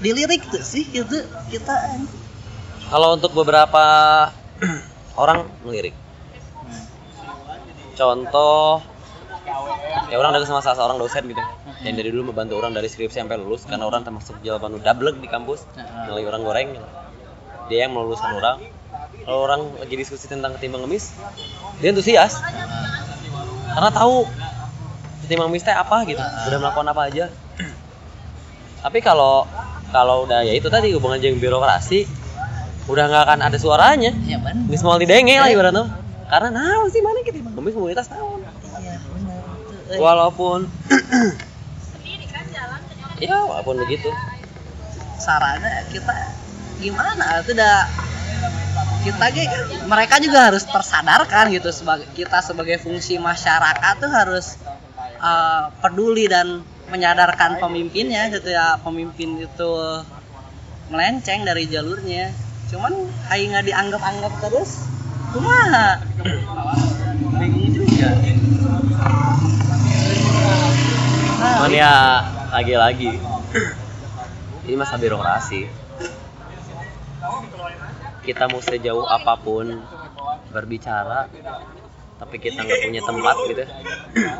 dilirik tuh sih gitu kita kalau untuk beberapa orang ngelirik. Contoh ya orang ada sama salah seorang dosen gitu. Yang dari dulu membantu orang dari skripsi sampai lulus karena orang termasuk jawaban double di kampus Heeh. nilai orang goreng. Gitu. dia yang meluluskan orang. Kalau orang lagi diskusi tentang ketimbang ngemis dia antusias karena tahu ketimbang ngemis teh apa gitu. Udah melakukan apa aja tapi kalau kalau udah ya itu tadi hubungan jeung birokrasi udah nggak akan ada suaranya. Ya benar. Nggak mau didenge lah ibaratnya. Karena nah sih mana ketimbang ngemis komunitas tahun iya benar. Eh. walaupun ya walaupun begitu. Sarannya kita gimana? Itu udah kita kan mereka juga harus tersadarkan gitu sebagai kita sebagai fungsi masyarakat tuh harus uh, peduli dan menyadarkan pemimpinnya gitu ya. Pemimpin itu melenceng dari jalurnya. Cuman kayak nggak dianggap-anggap terus kumaha bingung juga. Nah, cuman ya lagi-lagi. Ini masa birokrasi. Kita mau sejauh apa pun berbicara tapi kita nggak punya tempat gitu ya,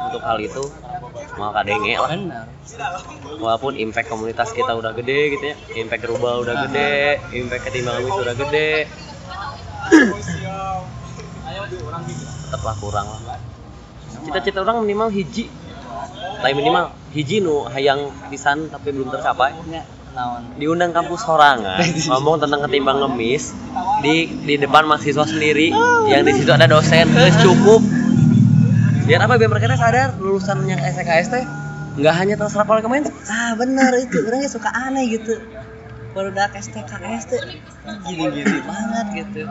untuk hal itu mau kadenge lah. Benar. Walaupun impact komunitas kita udah gede gitu ya. Impact rubah udah gede impact ketimbang Luis udah gede. Tetaplah kurang lah. Cita-cita orang minimal hiji. Lain minimal hiji nu hayang pisan tapi belum tercapai. Ya, diundang kampus sorangan ngomong tentang ketimbang ngemis di di depan mahasiswa sendiri yang di situ ada dosen Geus cukup. Biar apa? Biar mereka teh sadar lulusan yang SKS teh nggak hanya terserap oleh kemen ah benar itu orangnya suka aneh gitu. Baru udah STKS tuh gini-gini banget gitu.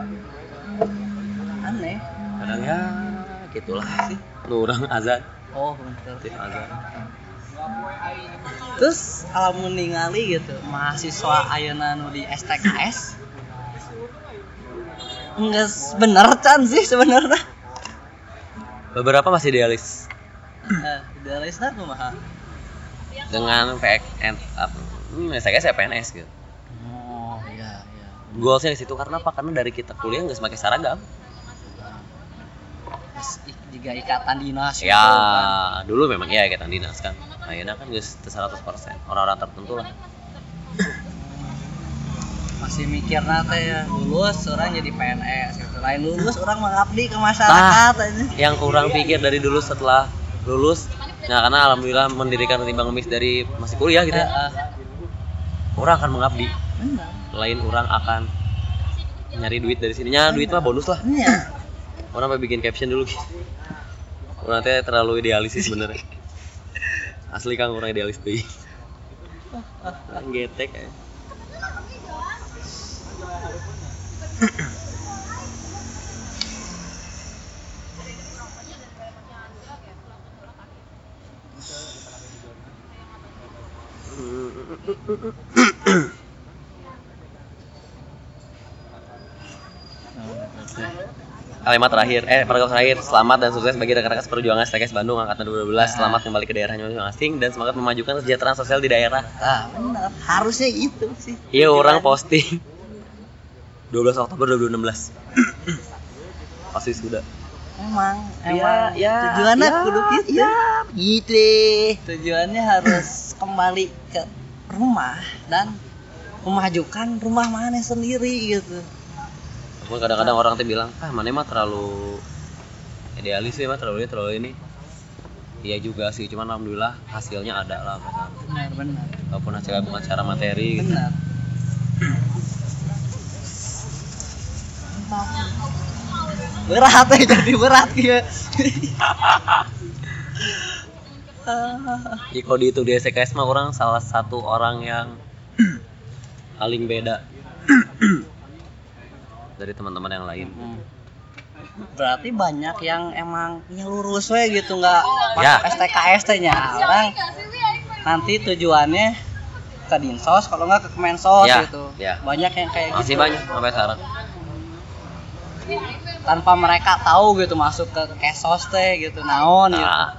Aneh. Kadang ya gitulah. Sih. Nu orang azan. Oh tip azan terus kalau ningali gitu mahasiswa ayeuna nu di STKS enggak bener can sih sebenarnya. Beberapa masih idealis. Eh idealisnya kumaha dengan PN apa hmm, SKS ya PNS gitu. Oh iya iya. Goalsnya di situ karena apa? Karena dari kita kuliah nggak semakin seragam. I- juga ikatan dinas gitu ya kan. dulu memang ya ikatan dinas kan. Akhirnya kan gak 100% orang-orang tertentu lah. Masih mikir nate ya lulus orang jadi PNS gitu. Lain lulus orang mengabdi ke masyarakat aja yang kurang pikir dari dulu setelah lulus nah karena alhamdulillah mendirikan timbang ngemis dari masih kuliah gitu ya. Eh, orang akan mengabdi. Benar. Lain orang akan nyari duit dari sininya. Duit mah bonus lah. Iya. Orang sampai bikin caption dulu. gitu orang teh terlalu idealis sih sebenarnya asli kang orang idealis tuh getek ya. Kalimat terakhir, eh paragraf terakhir, selamat dan sukses bagi rekan-rekan seperjuangan STKS Bandung angkatan 2012. Selamat kembali ke daerahnya masing-masing. Dan semangat memajukan kesejahteraan sosial di daerah. ah benar. Harusnya itu sih. Iya orang posting. 12 Oktober 2016 Pasti sudah. Emang Iya, emang. ya, tujuannya ya, kudu gitu. ya, gitu deh. Tujuannya harus kembali ke rumah dan memajukan rumah mana sendiri gitu Walaupun kadang-kadang orang tuh bilang, ah mana mah terlalu idealis ya mah terlalu ini terlalu ini. Iya juga sih, cuman alhamdulillah hasilnya ada lah benar benar. Walaupun hasil bukan secara materi gitu. benar. Berat ya jadi berat ya Ya, kalau di itu di SKS mah orang salah satu orang yang paling beda dari teman-teman yang lain. berarti banyak yang emang punya lurus we gitu nggak Ya. masuk STKS nya orang nanti tujuannya ke dinsos kalau nggak ke kemensos Ya, gitu ya. banyak yang kayak Masih gitu banyak sampai sekarang. tanpa mereka tahu gitu masuk ke kesos teh gitu naon gitu Nah,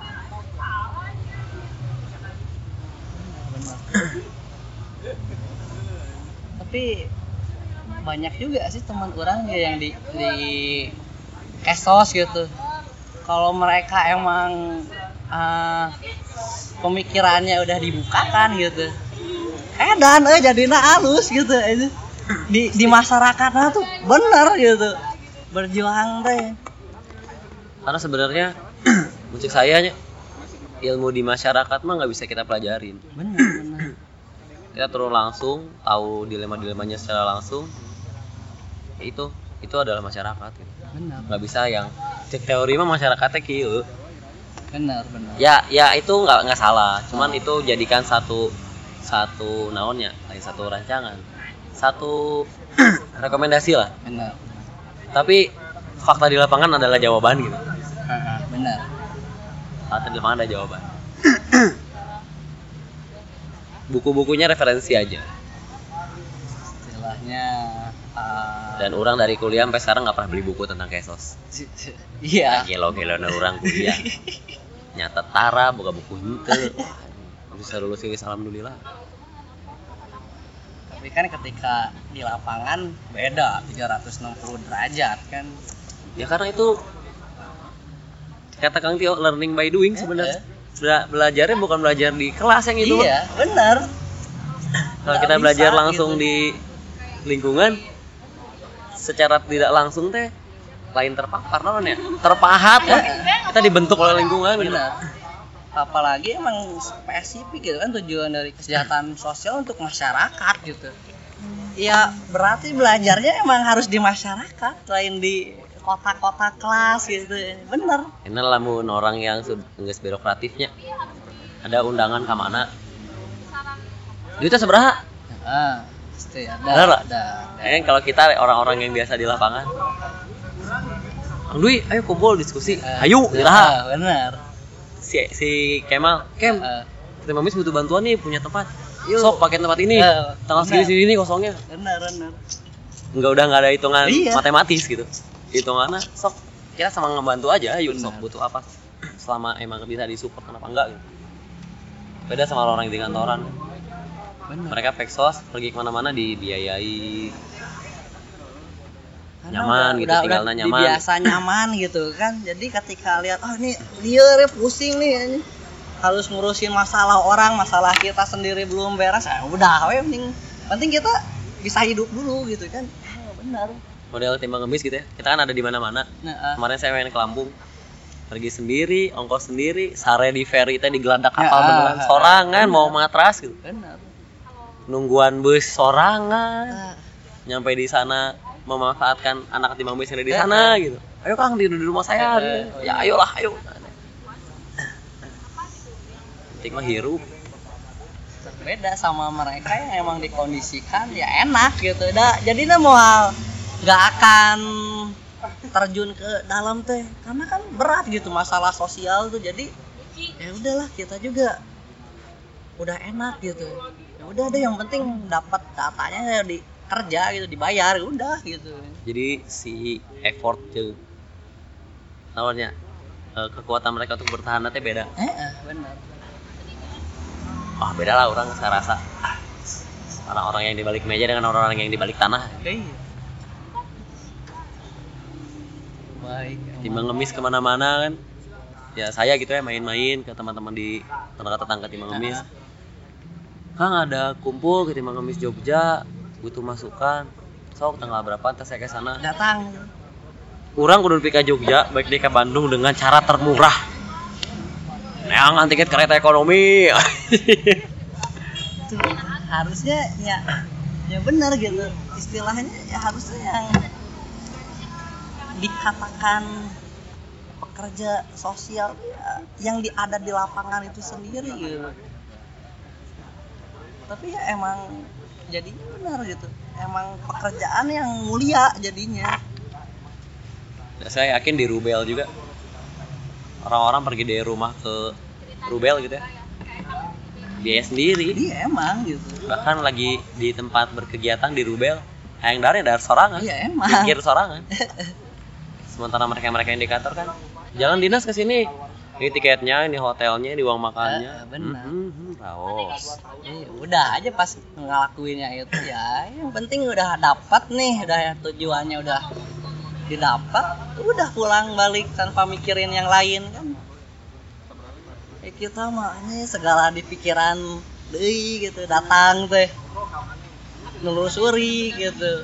tapi banyak juga sih teman orang ya yang di di kesos gitu. Kalau mereka emang eh, pemikirannya udah dibukakan gitu edan eh jadinya halus gitu aja di di masyarakatnya tuh bener gitu berjuang teh karena sebenarnya musik saya ilmu di masyarakat mah nggak bisa kita pelajarin. Bener bener kita turun langsung tahu dilema dilemanya secara langsung. Itu itu adalah masyarakat gitu. bener nggak bisa yang cek teori mah masyarakatnya kieu. Bener bener ya ya itu nggak nggak salah. Cuman itu jadikan satu satu naonnya lain satu rancangan. Satu rekomendasi lah. Bener tapi fakta di lapangan adalah jawaban gitu. Bener fakta di lapangan ada jawaban buku-bukunya referensi aja. Istilahnya uh, dan orang dari kuliah sampai sekarang nggak pernah beli buku tentang kesos. Iya. Gelo gelo orang kuliah. Nyata tara buka buku hente bisa lulus ini alhamdulillah. Tapi kan ketika di lapangan beda. 360 derajat kan. Ya karena itu kata Kang Tio learning by doing sebenarnya Bela- belajarnya bukan belajar di kelas yang itu iya bener kalau kita bisa belajar langsung gitu. di lingkungan secara tidak langsung teh lain terpapar non ya? Terpahat ya kita dibentuk oleh lingkungan gitu. apalagi emang spesifik gitu kan tujuan dari kesejahteraan sosial untuk masyarakat gitu. Ya berarti belajarnya emang harus di masyarakat lain di kota-kota kelas gitu bener ini lamun orang yang nggak birokratifnya ada undangan ke mana duitnya seberapa ah pasti ada ada Eh, kalau kita orang-orang yang biasa di lapangan Kang Dwi, ayo kumpul diskusi. Eh, Ayo, ya, lah. bener Si, si Kemal, Kem, Eh, kita mamis butuh bantuan nih punya tempat. Yuk. Sok pakai tempat ini. Eh, Tanggal segini segini kosongnya. bener bener Enggak udah nggak ada hitungan Iya. matematis gitu. Hitungannya sok kita sama ngebantu aja, ayo sok Benar. butuh apa. Selama emang bisa disupport kenapa enggak gitu. Beda sama orang yang di kantoran. bener Mereka peksos pergi ke mana-mana dibiayai. Karena Nyaman gitu, tinggalnya nyaman. biasa nyaman gitu kan jadi ketika lihat oh ini liar ya pusing nih ini harus ngurusin masalah orang masalah kita sendiri belum beres ya udah we penting penting kita bisa hidup dulu gitu kan oh, benar Model timbang ngemis gitu ya. Kita kan ada di mana-mana. nah, ah. kemarin saya main ke Lampung. Pergi sendiri ongkos sendiri sare di ferry teh digeladak Ya, kapal ah, beneran. ah, sorangan bener. mau matras gitu. Benar. Nungguan bus sorangan. Ah, nyampe di sana memanfaatkan anak timbang bis yang ada di Ya, sana ah. gitu. Ayo kang di, di rumah saya. Ya, gitu. ya, ya ayolah ayo. Penting mah hirup. Beda sama mereka yang emang dikondisikan ya enak gitu. Dah jadi mau nggak akan terjun ke dalam teh. Karena kan berat gitu masalah sosial tuh. Jadi ya udahlah kita juga udah enak gitu. Ya udah deh yang penting dapat datanya ya di kerja gitu dibayar udah gitu. Jadi si effort tuh namanya eh, kekuatan mereka untuk bertahan teh beda. Eh, eh benar. Wah beda lah orang saya rasa. Orang-orang yang di balik meja dengan orang-orang yang di balik tanah. Iya baik timbang ngemis ke mana-mana kan. Ya saya gitu ya main-main ke teman-teman di tetangga-tetangga timbang ngemis. Kang ada kumpul ke timbang ngemis Jogja butuh masukan. Sok tanggal berapa ntar saya ke sana. Datang. Kurang kudu ke Jogja baik di ke Bandung dengan cara termurah. Neangan tiket kereta ekonomi. Tuh harusnya ya ya benar gitu. Istilahnya ya harusnya yang dikatakan pekerja sosial ya, yang di, ada di lapangan itu sendiri gitu. Tapi ya emang jadinya benar gitu. Emang pekerjaan yang mulia jadinya. Ya, saya yakin di Rubel juga. Orang-orang pergi dari rumah ke Rubel gitu ya. Biaya sendiri. Iya emang gitu. Bahkan lagi di tempat berkegiatan di Rubel yang dari dari sorangan. Iya emang. Pikir sorangan sementara mereka mereka indikator kan jalan dinas ke sini. Ini tiketnya ini hotelnya ini uang makannya. Eh, benar. Mhm, raos Eh, udah aja pas ngelakuinnya itu ya. Yang penting udah dapat nih udah tujuannya udah didapat udah pulang balik tanpa mikirin yang lain kan. Ya kita ini segala di pikiran deui gitu datang teh nelusuri gitu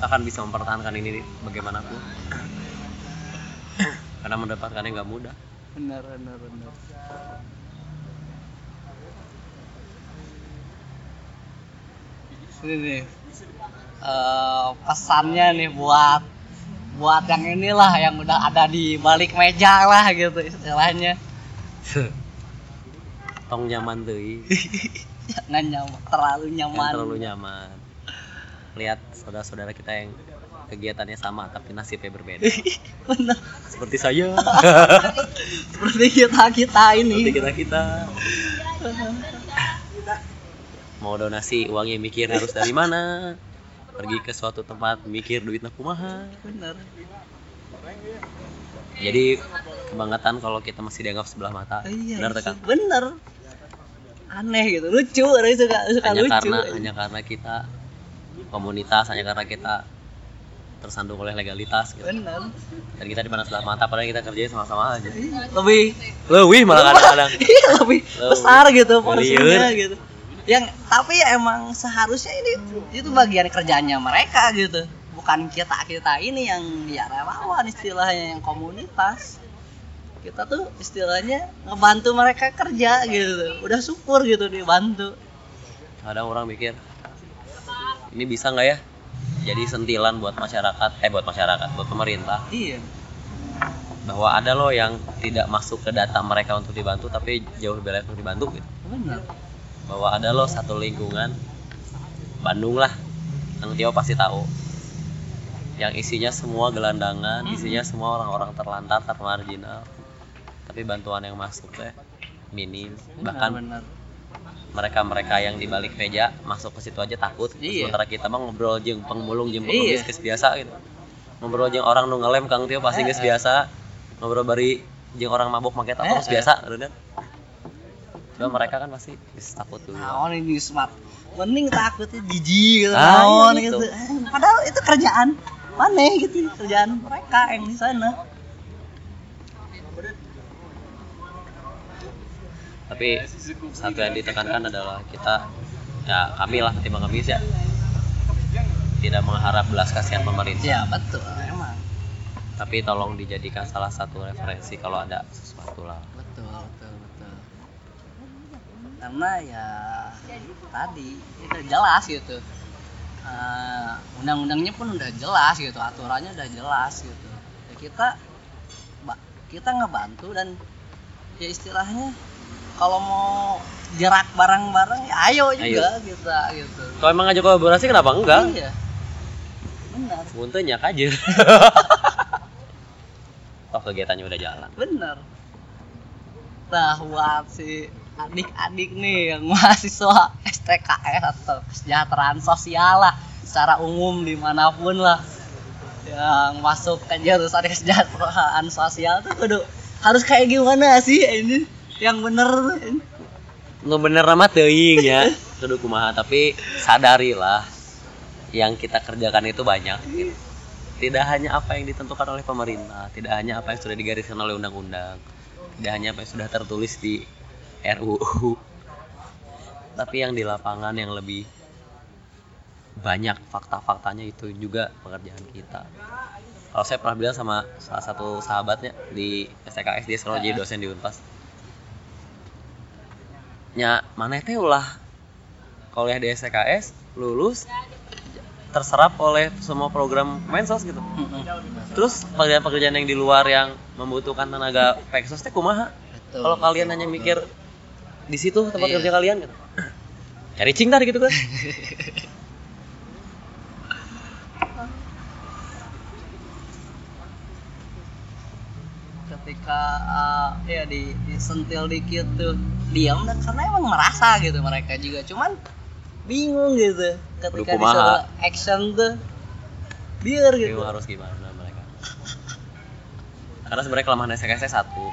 akan bisa mempertahankan ini bagaimanapun. Karena mendapatkannya nggak mudah. Benar benar benar. Ini nih eh, pesannya nih buat buat yang inilah yang udah ada di balik meja lah gitu istilahnya. Tong nyaman deui jangan nyaman terlalu nyaman. terlalu nyaman lihat saudara-saudara kita yang kegiatannya sama tapi nasibnya berbeda. Benar. Seperti saya. Seperti kita kita ini. Seperti kita kita. Mau donasi uangnya mikir harus dari mana? Pergi ke suatu tempat mikir duitnya kumaha benar. Jadi kebangetan kalau kita masih dianggap sebelah mata. Iya benar tekan bener aneh gitu. Lucu orang suka suka hanya lucu. karena hanya karena kita komunitas hanya karena kita tersandung oleh legalitas gitu. bener dan kita di mana sebelah mata padahal kita kerjanya sama-sama aja. Lebih. Lebih malah kadang-kadang. Iya lebih besar gitu porsinya gitu. Yang tapi ya emang seharusnya ini itu bagian kerjanya mereka gitu. Bukan kita kita ini yang ya relawan istilahnya yang komunitas. Kita tuh istilahnya ngebantu mereka kerja gitu. Udah syukur gitu dibantu. Kadang orang mikir ini bisa nggak ya? Jadi sentilan buat masyarakat eh buat masyarakat buat pemerintah. Iya. Bahwa ada loh yang tidak masuk ke data mereka untuk dibantu tapi jauh lebih layak untuk dibantu gitu. Benar. Bahwa ada loh satu lingkungan Bandung lah yang Tio pasti tahu. Yang isinya semua gelandangan isinya semua orang-orang terlantar termarginal. Tapi bantuan yang masuk teh minim. Bahkan benar mereka mereka yang di balik meja masuk ke situ aja takut Iya. sementara kita mah ngobrol jeung pengmulung jeung Iya. pengemis geus biasa gitu ngobrol jeung orang nu ngelem kang Tio pasti geus Eh, eh. biasa ngobrol bari jeung orang mabuk make tato Eh, geus eh. biasa bener Coba mereka kan pasti geus takut dulu naon ini smart mending takutnya jijik gitu Ah, naon iya gitu. gitu. Eh, padahal itu kerjaan mana gitu kerjaan mereka yang di sana tapi satu yang ditekankan adalah kita ya kami lah ketimbang kami ya. Tidak mengharap belas kasihan pemerintah. Ya betul emang. Tapi tolong dijadikan salah satu referensi kalau ada sesuatu lah. Betul betul betul. Karena ya tadi itu jelas gitu. Eh, undang-undangnya pun udah jelas gitu aturannya udah jelas gitu. Ya kita kita ngebantu dan ya istilahnya kalau mau jerak barang-barang ya ayo juga kita gitu kalau emang ngajak kolaborasi kenapa enggak? Iya. Benar. Muntahnya kajir toh kegiatannya udah jalan. Bener nah buat si adik-adik nih yang mahasiswa STKS atau kesejahteraan sosial lah secara umum di mana pun lah yang masuk ke jurusan kesejahteraan sosial tuh kudu harus kayak gimana sih ini yang bener. Nu bener nama teuing ya. Kudu kumaha tapi sadarilah. Yang kita kerjakan itu banyak. Gitu. tidak hanya apa yang ditentukan oleh pemerintah tidak hanya apa yang sudah digariskan oleh undang-undang tidak hanya apa yang sudah tertulis di RUU tapi yang di lapangan yang lebih banyak fakta-faktanya itu juga pekerjaan kita. Kalau saya pernah bilang sama salah satu sahabatnya di STKS dia selalu jadi dosen di Unpas nya mana teh ulah kuliah di STKS lulus terserap oleh semua program Mensos gitu. Mm-mm. terus pekerjaan-pekerjaan yang di luar yang membutuhkan tenaga peksos teh kumaha? Kalau kalian hanya mikir di situ tempat Iya. kerja kalian gitu. Cari cing tadi gitu kan. Ketika uh, ya di disentil dikit tuh diam dan karena emang merasa gitu mereka juga. Cuman bingung gitu ketika disuruh action tuh. Biar gitu. Bingung harus gimana mereka. Karena sebenarnya kelemahan SKS satu.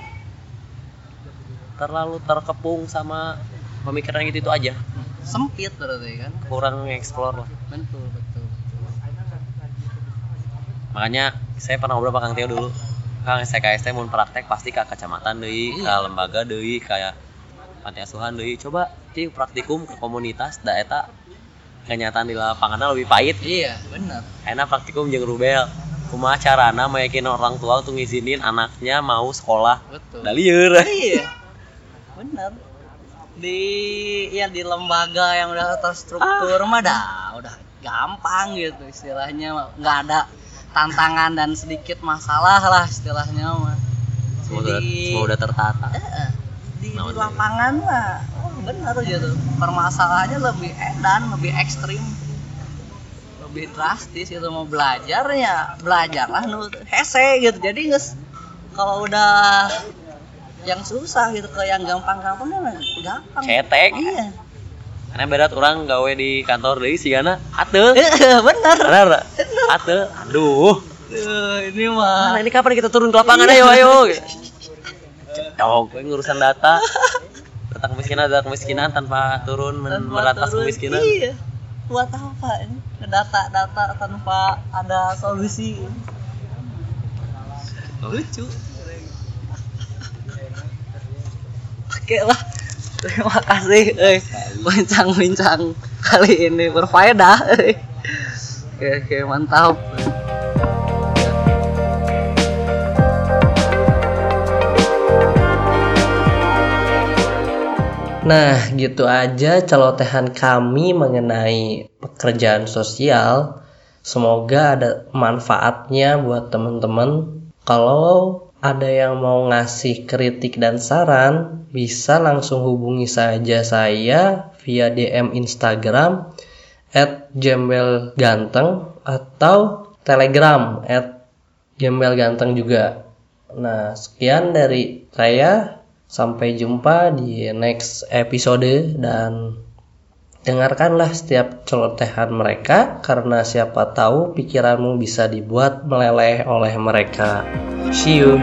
Terlalu terkepung sama pemikiran gitu itu aja. Sempit berarti kan. Kurang explore lah. Betul betul makanya saya pernah ngobrol sama Kang Teo dulu. Kang SKS teh mun praktek pasti ke kecamatan deui ke Iya. lembaga deui kayak panti asuhan deui coba ti praktikum ke komunitas da eta kenyataan di lapangan lebih pahit. Iya benar. Enak praktikum jeung rubel. Kumaha carana meyakin orang tua untuk ngizinin anaknya mau sekolah? Betul. Da lieur iya benar. Di ya di lembaga yang udah terstruktur mah dah udah gampang gitu istilahnya. Nggak ada tantangan dan sedikit masalah lah istilahnya mah. Semua udah, Jadi- semua udah tertata di, deh? lapangan mah oh bener gitu. Permasalahannya lebih edan lebih ekstrim. Lebih drastis gitu mau belajar ya belajar lah nu hese gitu. Jadi nges kalau udah yang susah gitu ke yang gampang-gampang kan gampang. Cetek. Iya. Karena berat orang gawe di kantor deui sigana ateu Eh, bener. Bener ateu aduh. Eh, ini mah Nah, ini kapan kita turun ke lapangan ayo ayo. Dong, gue ngurusan data. Data kemiskinan, data kemiskinan tanpa turun men- merantas turun. kemiskinan. iya buat apa ini data-data tanpa ada solusi lucu oke lah terima kasih eh bincang-bincang kali ini berfaedah eh. oke oke mantap Nah, gitu aja celotehan kami mengenai pekerjaan sosial. Semoga ada manfaatnya buat teman-teman. Kalau ada yang mau ngasih kritik dan saran, bisa langsung hubungi saja saya via DM Instagram at ganteng atau Telegram at ganteng juga. Nah, sekian dari saya. Sampai jumpa di next episode dan dengarkanlah setiap celotehan mereka karena siapa tahu pikiranmu bisa dibuat meleleh oleh mereka. See you.